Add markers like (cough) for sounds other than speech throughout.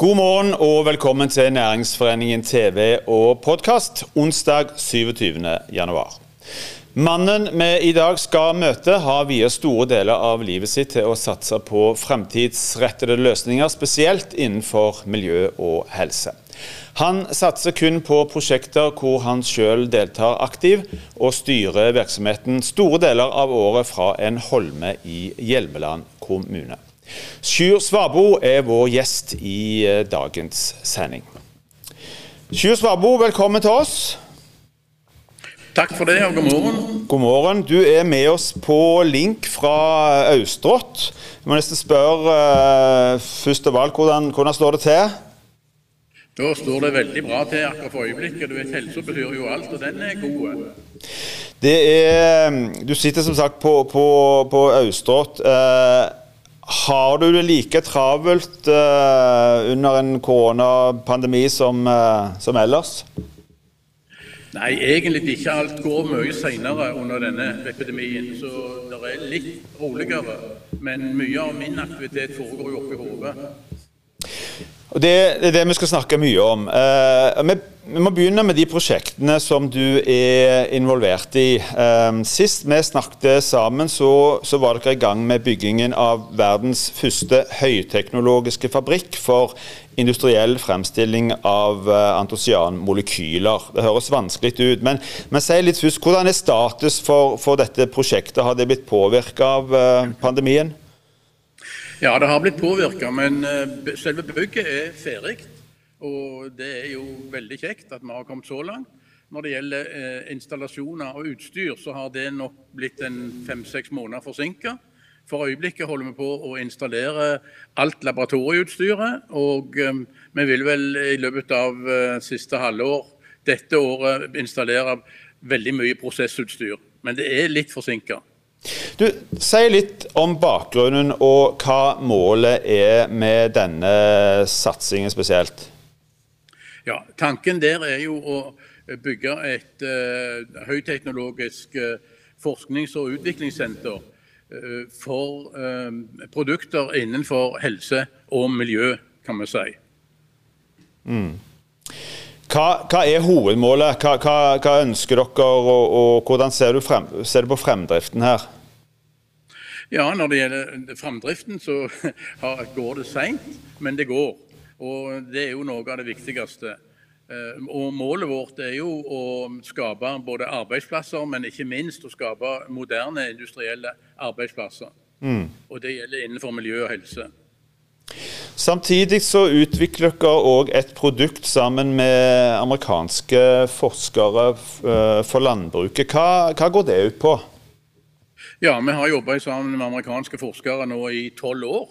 God morgen og velkommen til Næringsforeningen TV og podkast onsdag 27. januar. Mannen vi i dag skal møte, har viet store deler av livet sitt til å satse på fremtidsrettede løsninger, spesielt innenfor miljø og helse. Han satser kun på prosjekter hvor han selv deltar aktiv, og styrer virksomheten store deler av året fra en holme i Hjelmeland kommune. Sjur Svabo er vår gjest i eh, dagens sending. Sjur Svabo, velkommen til oss. Takk for det, og god morgen. God morgen. Du er med oss på link fra Austrått. Jeg må nesten spørre uh, først av alt, hvordan, hvordan, står det til? Da står det veldig bra til akkurat for øyeblikket. Du vet, Helse betyr jo alt, og den er god. Det er, Du sitter som sagt på, på, på Austrått. Uh, har du det like travelt uh, under en koronapandemi som, uh, som, ellers? Nei, egentlig ikke. Alt går mye senere under denne epidemien. Så det er litt roligere. Men mye av min aktivitet foregår jo oppi hodet. Og det, er det vi skal snakke mye om. Uh, vi, må begynne med de prosjektene som du er involvert i. Uh, sist vi snakket sammen, så, så, var dere i gang med byggingen av verdens første høyteknologiske fabrikk for industriell fremstilling av uh, antosianmolekyler. Det høres vanskelig ut, men, men si litt først, hvordan er status for, for dette prosjektet? Har det blitt påvirka av pandemien? Ja, det har blitt påvirka, men uh, selve bygget er ferdig. Og det er jo veldig kjekt at vi har kommet så langt. Når det gjelder uh, installasjoner og utstyr, så har det nok blitt en fem-seks måneder forsinka. For øyeblikket holder vi på å installere alt laboratorieutstyret. Og um, vi vil vel i løpet av siste halvår dette året installere veldig mye prosessutstyr. Men det er litt forsinka. Du, Si litt om bakgrunnen og hva målet er med denne satsingen spesielt. Ja, Tanken der er jo å bygge et uh, høyteknologisk uh, forsknings- og utviklingssenter uh, for produkter innenfor helse og miljø, kan vi si. Mm. Hva, hva, er hovedmålet? Hva, hva, hva ønsker dere, og, og hvordan ser du, frem, ser du, på fremdriften her? Ja, Når det gjelder fremdriften, så (laughs) går det seint, men det går. Og Det er jo noe av det viktigste. Eh, og Målet vårt er jo å skape både arbeidsplasser, men ikke minst å skape moderne industrielle arbeidsplasser. Mm. Og Det gjelder innenfor miljø og helse. Samtidig så utvikler dere òg et produkt sammen med amerikanske forskere eh, for landbruket. Hva, hva går det ut på? Ja, Vi har jobba sammen med amerikanske forskere nå i tolv år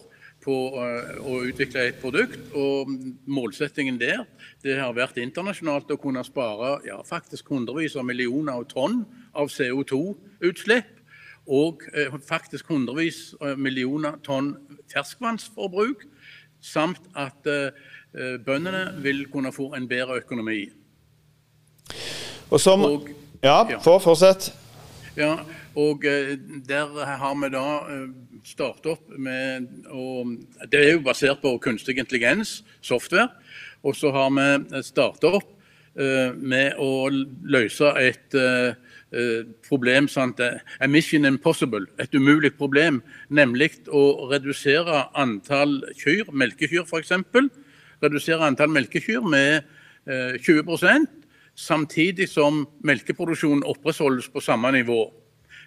på eh, å utvikle et produkt. og Målsettingen der det har vært internasjonalt å kunne spare ja, faktisk hundrevis av millioner av tonn av CO2-utslipp. Og eh, faktisk hundrevis millioner tonn ferskvannsforbruk samt at eh, eh, bøndene vil kunne få en bedre økonomi. Og som og, Ja, ja. fortsett. Ja, og eh, der har vi da startet opp med og Det er jo basert på kunstig intelligens, software. Og så har vi startet opp med å løse et problem. Sant? A mission impossible, et umulig problem. Nemlig å redusere antall kyr, melkekyr f.eks. Redusere antall melkekyr med 20 eh, samtidig som melkeproduksjonen opprettholdes på samme nivå.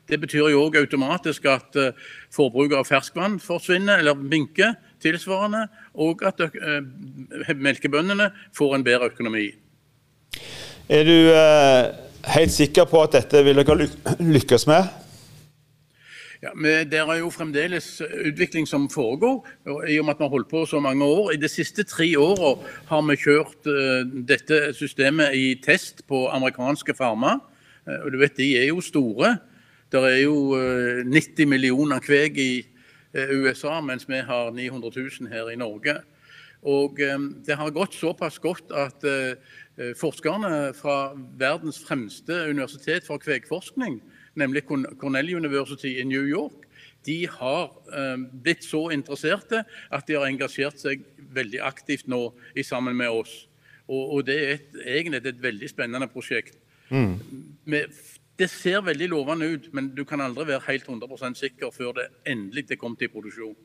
Det betyr jo òg automatisk at eh, forbruket av ferskvann forsvinner eller minker tilsvarende, og at melkebøndene får en bedre økonomi. Er du helt sikker på at dette vil dere lykkes med? Ja, men Det er jo fremdeles utvikling som foregår, i og med at vi har holdt på så mange år. I de siste tre åra har vi kjørt uh, dette systemet i test på amerikanske farmer. Uh, og du vet, De er jo store. Det er jo uh, eh, 90 millioner kveg i USA, mens vi har 900 000 her i Norge. Og Det har gått såpass godt at Eh, forskerne fra verdens fremste universitet for kvegforskning, nemlig Cornell University i New York, de har eh, blitt så interesserte at de har engasjert seg veldig aktivt nå i sammen med oss. Og, og det er et, egentlig et veldig spennende prosjekt. Mm. Med, det ser veldig lovende ut, men du kan aldri være helt 100% sikker før det endelig er kommet i produksjon.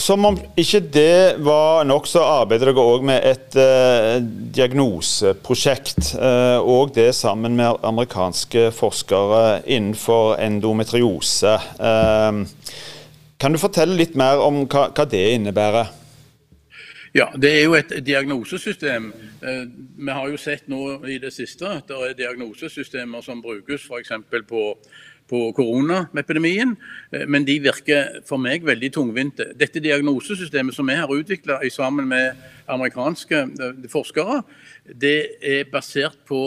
Som om ikke det var nok, så arbeider dere òg med et eh, diagnoseprosjekt. Eh, og det sammen med amerikanske forskere innenfor endometriose. Eh, kan du fortelle litt mer om hva, hva det innebærer? Ja, Det er jo et diagnosesystem. Eh, vi har jo sett nå i det siste at det er diagnosesystemer som brukes f.eks. på på koronaepidemien, eh, men de virker for meg veldig tungvinte. Dette diagnosesystemet som vi har utvikla sammen med amerikanske eh, forskere, det er basert på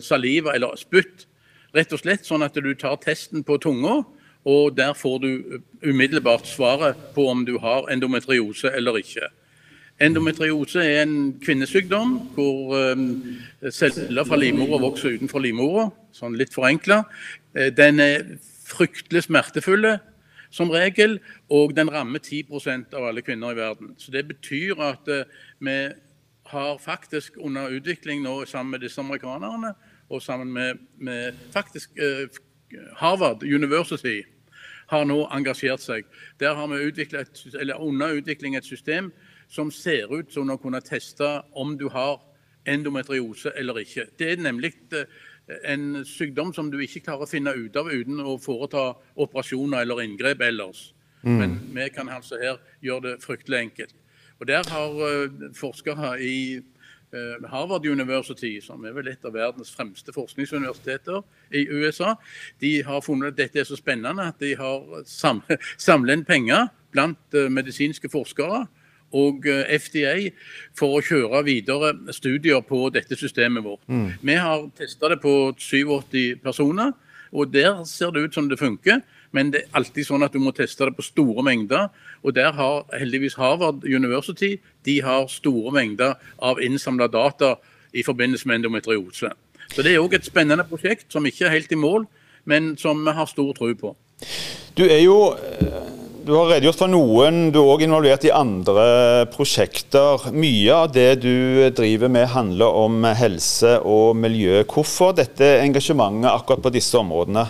saliva, eller spytt. Rett og slett sånn at du tar testen på tunga, og der får du umiddelbart svaret på om du har endometriose eller ikke. Endometriose er en kvinnesykdom hvor um, celler fra livmora vokser utenfor livmora, sånn litt forenkla. Uh, den er fryktelig smertefull som regel, og den rammer 10% av alle kvinner i verden. Så Det betyr at uh, vi har faktisk under utvikling nå sammen med disse amerikanerne, og sammen med, med faktisk uh, Harvard University har nå engasjert seg. Der har vi under utvikling et system som ser ut som å kunne teste om du har endometriose eller ikke. Det er nemlig eh, en sykdom som du ikke klarer å finne ut av uten å foreta operasjoner eller inngrep ellers. Mm. Men vi kan altså her gjøre det fryktelig enkelt. Og Der har uh, forskere i uh, Harvard University, som er vel et av verdens fremste forskningsuniversiteter i USA, de har funnet at dette er så spennende at de har samlet inn penger blant medisinske forskere og eh, FDA for å kjøre videre studier på dette systemet vårt. Mm. Vi har testa det på 87 personer, og der ser det ut som det funker. Men det er alltid sånn at du må teste det på store mengder. Og der har heldigvis Harvard University de har store mengder av innsamla data i forbindelse med endometriose. Så det er òg et spennende prosjekt som ikke er helt i mål, men som vi har stor tro på. Du er jo eh, du har redegjort for noen, du er òg involvert i andre prosjekter. Mye av det du driver med handler om helse og miljø. Hvorfor dette engasjementet akkurat på disse områdene?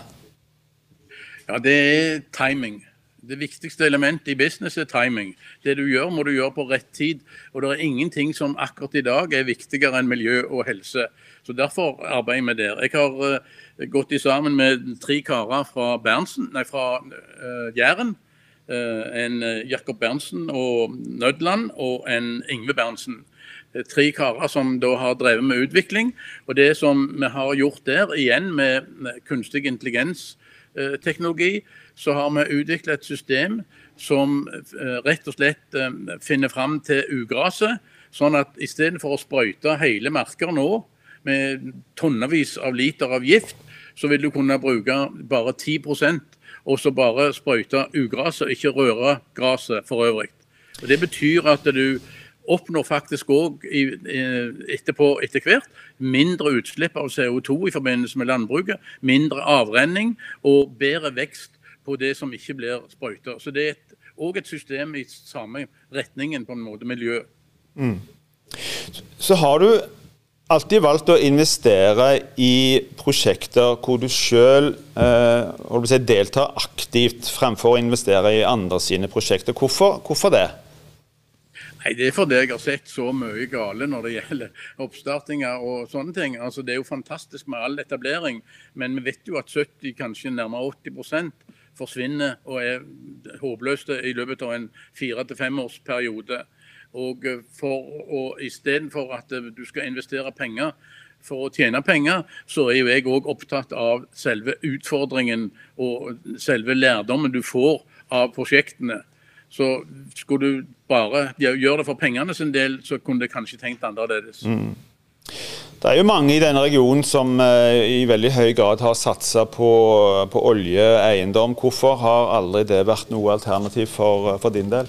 Ja, Det er timing. Det viktigste elementet i business er timing. Det du gjør, må du gjøre på rett tid. Og det er ingenting som akkurat i dag er viktigere enn miljø og helse. Så Derfor arbeider vi der. Jeg har uh, gått i sammen med tre karer fra, Berntsen, nei, fra uh, Jæren en eh, Jakob Berntsen og Nødland og en Ingve Berntsen. Eh, tre karer som da har drevet med utvikling. Og det som vi har gjort der, igjen med kunstig intelligens-teknologi, så har vi utviklet et system som rett og slett finner fram til ugraset. Sånn at istedenfor å sprøyte hele marker nå med tonnevis av liter av gift, så vil du kunne bruke bare 10 og så bare sprøyte ugraset, ikke røre gresset for øvrig. Og Det betyr at du oppnår faktisk òg etterpå etter hvert mindre utslipp av CO2 i forbindelse med landbruket, mindre avrenning og bedre vekst på det som ikke blir sprøyter. Så det er òg et, et, system i samme retningen, på en måte, miljø. Mm. Så har du alltid valgt å investere i prosjekter hvor du sjøl eh, si, deltar aktivt, fremfor å investere i andre sine prosjekter. Hvorfor, hvorfor det? Nei, Det er fordi jeg har sett så mye gale når det gjelder oppstartinger og sånne ting. Altså, Det er jo fantastisk med all etablering, men vi vet jo at 70, kanskje nærmere 80% forsvinner og er håpløse i løpet av en fire til femårsperiode. Og eh, for å, Istedenfor at eh, du skal investere penger for å tjene penger, så er jo jeg òg opptatt av selve utfordringen og selve lærdommen du får av prosjektene. Så skulle du bare gjøre det for pengene sin del, så kunne det kanskje tenkt annerledes. Mm. Det er jo mange i denne regionen som uh, i veldig høy grad har satsa på, på oljeeiendom. Hvorfor har aldri det vært noe alternativ for, for din del?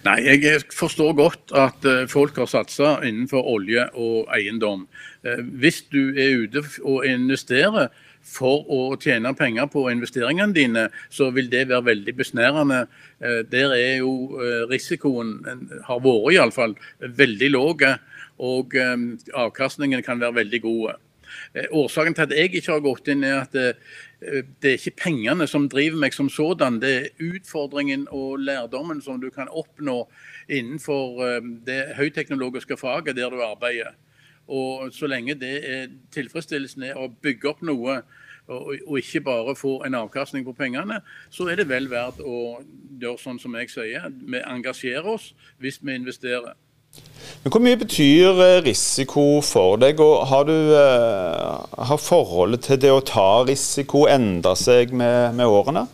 Nei, Jeg forstår godt at eh, folk har satsa innenfor olje og eiendom. Eh, hvis du er ute og investerer for å tjene penger på investeringene dine, så vil det være veldig besnærende. Eh, der er jo risikoen, har vært iallfall, veldig lav, og avkastningen kan være veldig god. Årsaken til at jeg ikke har gått inn, er at det, det er ikke pengene som driver meg som sådan. Det er utfordringen og lærdommen som du kan oppnå innenfor det høyteknologiske faget der du arbeider. Og så lenge det er tilfredsstillelsen er å bygge opp noe, og, ikke bare få en avkastning på pengene, så er det vel verdt å gjøre sånn som jeg sier. Vi engasjerer oss hvis vi investerer. Men Hvor mye betyr eh, risiko for deg, og har, du, uh, har forholdet til det å ta risiko endra seg med, med, årene?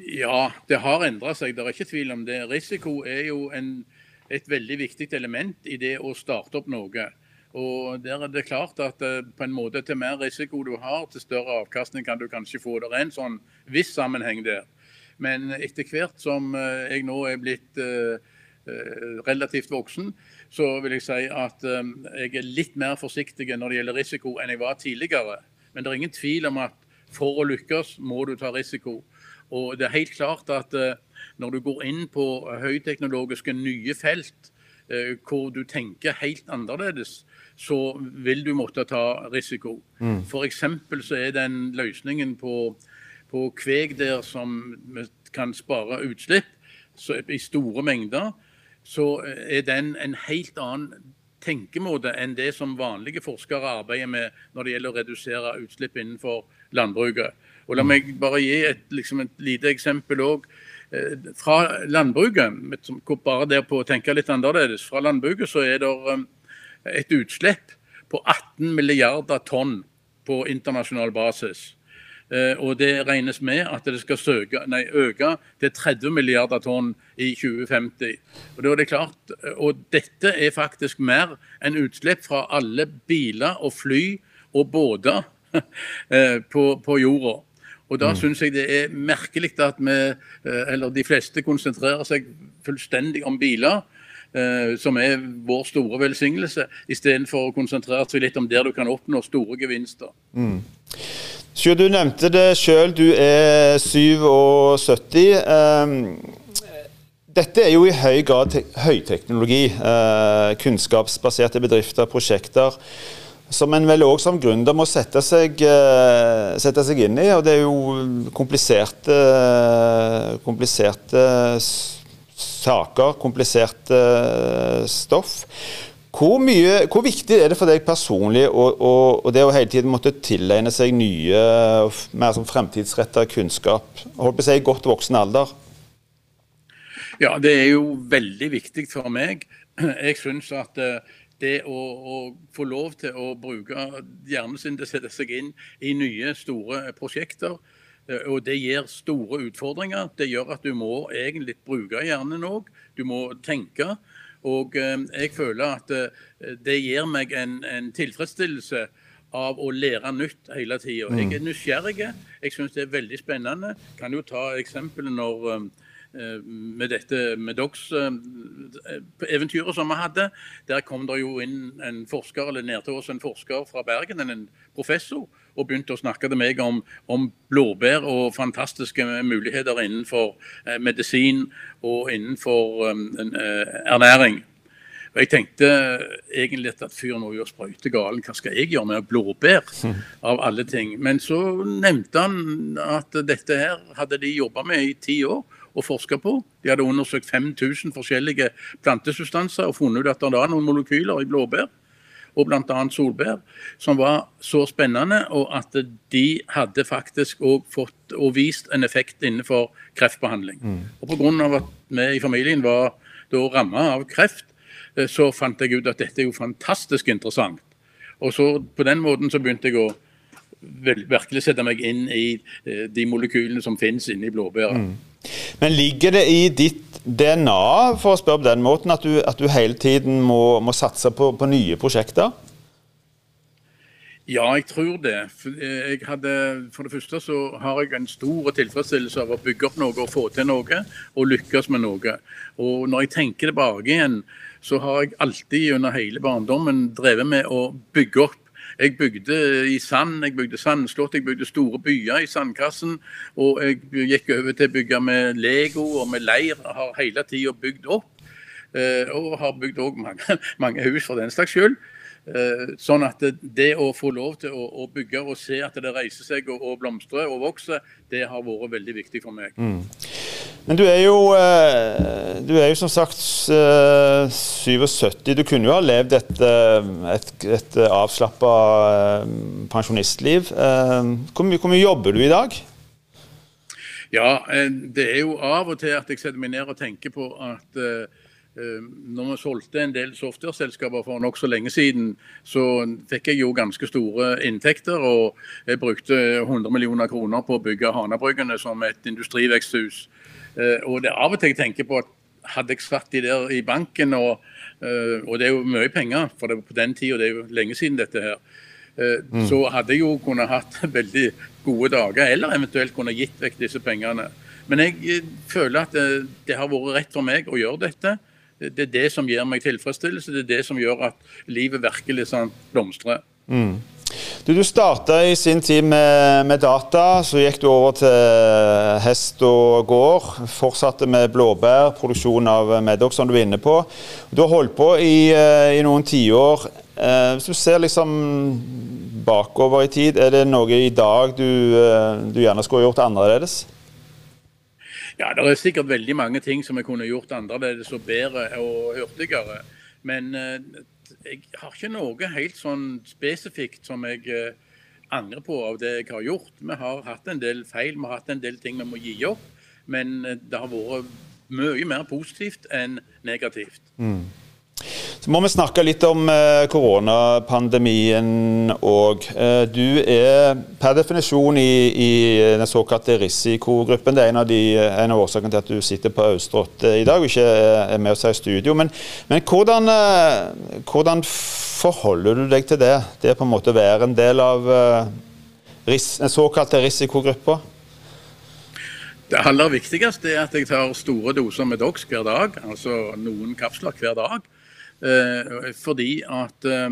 Ja, det har endra seg, det er ikke tvil om det. Risiko er jo en et veldig viktig element i det å starte opp noe. Og der er det klart at uh, på en måte Til mer risiko du har, til større avkastning kan du kanskje få. Det er en sånn viss sammenheng der. Men etter hvert som jeg nå er blitt relativt voksen, så vil jeg si at jeg er litt mer forsiktig når det gjelder risiko enn jeg var tidligere. Men det er ingen tvil om at for å lykkes må du ta risiko. Og det er helt klart at når du går inn på høyteknologiske nye felt eh, hvor du tenker helt annerledes, så vil du måtte ta risiko. Mm. F.eks. så er den løsningen på, på kveg der som kan spare utslipp i store mengder, så er den en helt annen tenkemåte enn det som vanlige forskere arbeider med når det gjelder å redusere utslipp innenfor landbruket. Og La mm. meg bare gi et, liksom et lite eksempel òg. Eh, fra landbruket, bare der på å tenke litt annerledes, fra landbruket så er det um, et utslipp på 18 milliarder tonn på internasjonal basis. Eh, og det regnes med at det skal søke, nei, øke til 30 milliarder tonn i 2050. Og, da er det klart, og dette er faktisk mer enn utslipp fra alle biler og fly og båter (laughs) eh, på, på jorda. Og Da mm. syns jeg det er merkelig at vi, eh, eller de fleste konsentrerer seg fullstendig om biler. Uh, som er vår store velsignelse, istedenfor å konsentrere seg litt om der du kan oppnå store gevinster. Mm. Sjø, du nevnte det sjøl, du er 77. Um, dette er jo i høy grad høyteknologi. Eh, kunnskapsbaserte bedrifter, prosjekter som en vel òg som gründer må sette seg, eh, sette seg, inn i. Og det er jo kompliserte, kompliserte saker, kompliserte stoff. Hvor, mye, hvor, viktig er det for deg personlig og, og, og det å hele tiden måtte tilegne seg nye, mer som fremtidsretta kunnskap? Holdt på å si godt voksen alder? Ja, det er jo veldig viktig for meg. Jeg syns at uh, det å, å, få lov til å bruke hjernen sin til å sette seg inn i nye, store prosjekter. Eh, og det gir store utfordringer. Det gjør at du må egentlig bruke hjernen òg. Du må tenke. Og eh, jeg føler at eh, det gir meg en, en, tilfredsstillelse av å lære nytt hele tida. Jeg er mm. nysgjerrig. Jeg syns det er veldig spennende. Jeg kan jo ta eksempelet når med dette med Dox-eventyret som vi hadde. Der kom det jo inn en forsker eller ned til oss en forsker fra Bergen, en professor, og begynte å snakke til meg om, om blåbær og fantastiske muligheter innenfor eh, medisin og innenfor eh, ernæring. Og Jeg tenkte egentlig at fyren må jo sprøyte galen, hva skal jeg gjøre med blåbær? Av alle ting. Men så nevnte han at dette her hadde de jobba med i ti år og forska på. De hadde undersøkt 5000 forskjellige plantesubstanser og funnet ut at det var noen molekyler i blåbær og bl.a. solbær som var så spennende, og at de hadde faktisk òg fått og vist en effekt innenfor kreftbehandling. Mm. Og Pga. at vi i familien var da ramma av kreft, eh, så fant jeg ut at dette er jo fantastisk interessant. Og så På den måten så begynte jeg å virkelig sette meg inn i eh, de molekylene som finnes inni blåbæret. Mm. Men ligger det i ditt DNA for å spørre på den måten, at du, at du hele tiden må, må satse på, på, nye prosjekter? Ja, jeg tror det. Eh, jeg hadde, for det første så har jeg en stor tilfredsstillelse av å bygge opp noe og få til noe, og lykkes med noe. Og når jeg tenker tilbake igjen, så har jeg alltid under hele barndommen drevet med å bygge opp Jeg bygde i sand, jeg bygde sandslott, jeg bygde store byer i sandkassen. Og jeg gikk over til å bygge med Lego og med leir. Har hele tida bygd opp. Eh, og har bygd òg mange, (laughs) mange, hus for den slags skyld. Eh, sånn at det å få lov til å, bygge og se at det reiser seg og, blomstrer og vokser, det har vært veldig viktig for meg. Mm. Men du er jo eh, du er jo som sagt 77. Du kunne jo ha levd et, et, et avslappa pensjonistliv. Hvor mye, hvor mye jobber du i dag? Ja, det er jo av og til at jeg setter meg ned og tenker på at Eh, når vi solgte en del software-selskaper for nokså lenge siden, så fikk jeg jo ganske store inntekter. Og jeg brukte 100 millioner kroner på å bygge Hanabryggene som et industriveksthus. Eh, og det er av og til jeg tenker på at hadde jeg satt de der i banken, og, eh, og det er jo mye penger, for det er på den tida, det er jo lenge siden dette her, mm. så hadde jeg jo kunnet hatt (laughs) veldig gode dager, eller eventuelt kunne gitt vekk disse pengene. Men jeg føler at det, det har vært rett for meg å gjøre dette. Det er det som gir meg tilfredsstillelse. Det er det som gjør at livet virkelig sånn blomstrer. Mm. Du, du starta i sin tid med, med, data, så gikk du over til hest og gård. Fortsatte med blåbær, produksjon av Medoc, som du er inne på. Du har holdt på i, eh, i noen tiår. Eh, hvis du ser liksom bakover i tid, er det noe i dag du, eh, du gjerne skulle gjort annerledes? Ja, Det er sikkert veldig mange ting som jeg kunne gjort annerledes og bedre og hurtigere. Men eh, jeg har ikke noe helt sånn spesifikt som jeg eh, angrer på av det jeg har gjort. Vi har hatt en del feil, vi har hatt en del ting vi må gi opp. Men eh, det har vært mye mer positivt enn negativt. Mm. Så må vi snakke litt om eh, koronapandemien òg. Eh, du er per definisjon i, i, den såkalte risikogruppen. Det er en av, de, en av årsakene til at du sitter på Austrått i dag og ikke er med oss her i studio. Men, men hvordan, eh, hvordan, forholder du deg til det? Det på en måte å være en del av den såkalte risikogruppa? Det aller viktigste er at jeg tar store doser med Dox hver dag, altså noen kapsler hver dag. Eh, fordi at eh,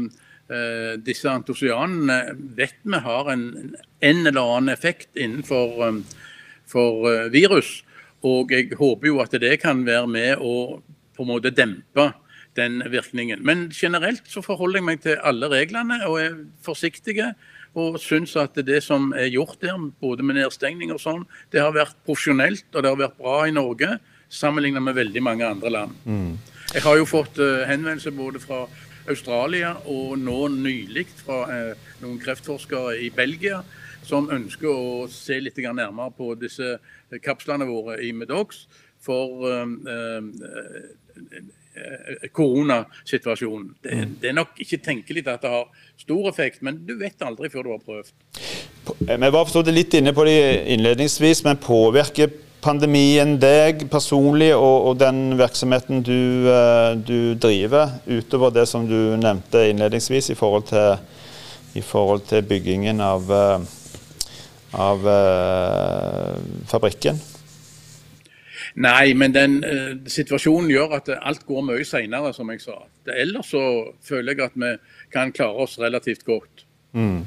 eh, disse antosianene vet vi har en, en eller annen effekt innenfor for virus. Og jeg håper jo at det kan være med å på en måte dempe den virkningen. Men generelt så forholder jeg meg til alle reglene og er forsiktige. Og syns at det som er gjort der, både med nedstengning og sånn, det har vært profesjonelt og det har vært bra i Norge sammenlignet med veldig mange andre land. Mm. Jeg har jo fått uh, henvendelser både fra Australia og nå nylig fra uh, noen kreftforskere i Belgia som ønsker å se litt nærmere på disse kapslene våre i Medox for uh, koronasituasjonen. Det, mm. det, er nok ikke tenkelig at det har stor effekt, men du vet aldri før du har prøvd. Vi var litt inne på det innledningsvis, men påvirker pandemien deg personlig og, og den virksomheten du, uh, du, driver, utover det som du nevnte innledningsvis i forhold til, i forhold til byggingen av, uh, av uh, fabrikken? Nei, men den situasjonen gjør at alt går mye seinere, som jeg sa. Ellers så føler jeg at vi kan klare oss relativt godt. Mm.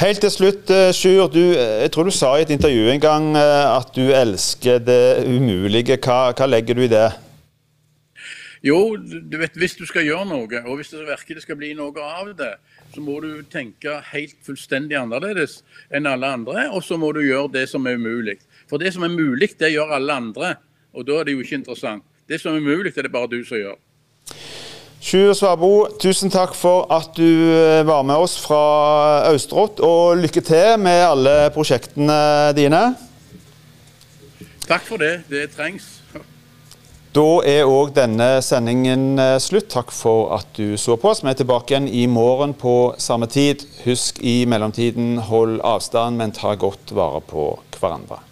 Helt til slutt, eh, Sjur. Du, eh, jeg tror du sa i et intervju en gang eh, at du elsker det umulige. Hva, hva, legger du i det? Jo, du vet, hvis du skal gjøre noe, og hvis det virkelig skal bli noe av det, så må du tenke helt fullstendig annerledes enn alle andre, og så må du gjøre det som er umulig. For det som er mulig, det gjør alle andre, og da er det jo ikke interessant. Det som er umulig, det er det bare du som gjør. Sjur Svabo, tusen takk for at du eh, var med oss fra Austerått, og lykke til med alle prosjektene dine. Takk for det. Det trengs. Da er òg denne sendingen eh, slutt. Takk for at du så på oss. Vi er tilbake igjen i morgen på samme tid. Husk i mellomtiden, hold avstand, men ta godt vare på hverandre.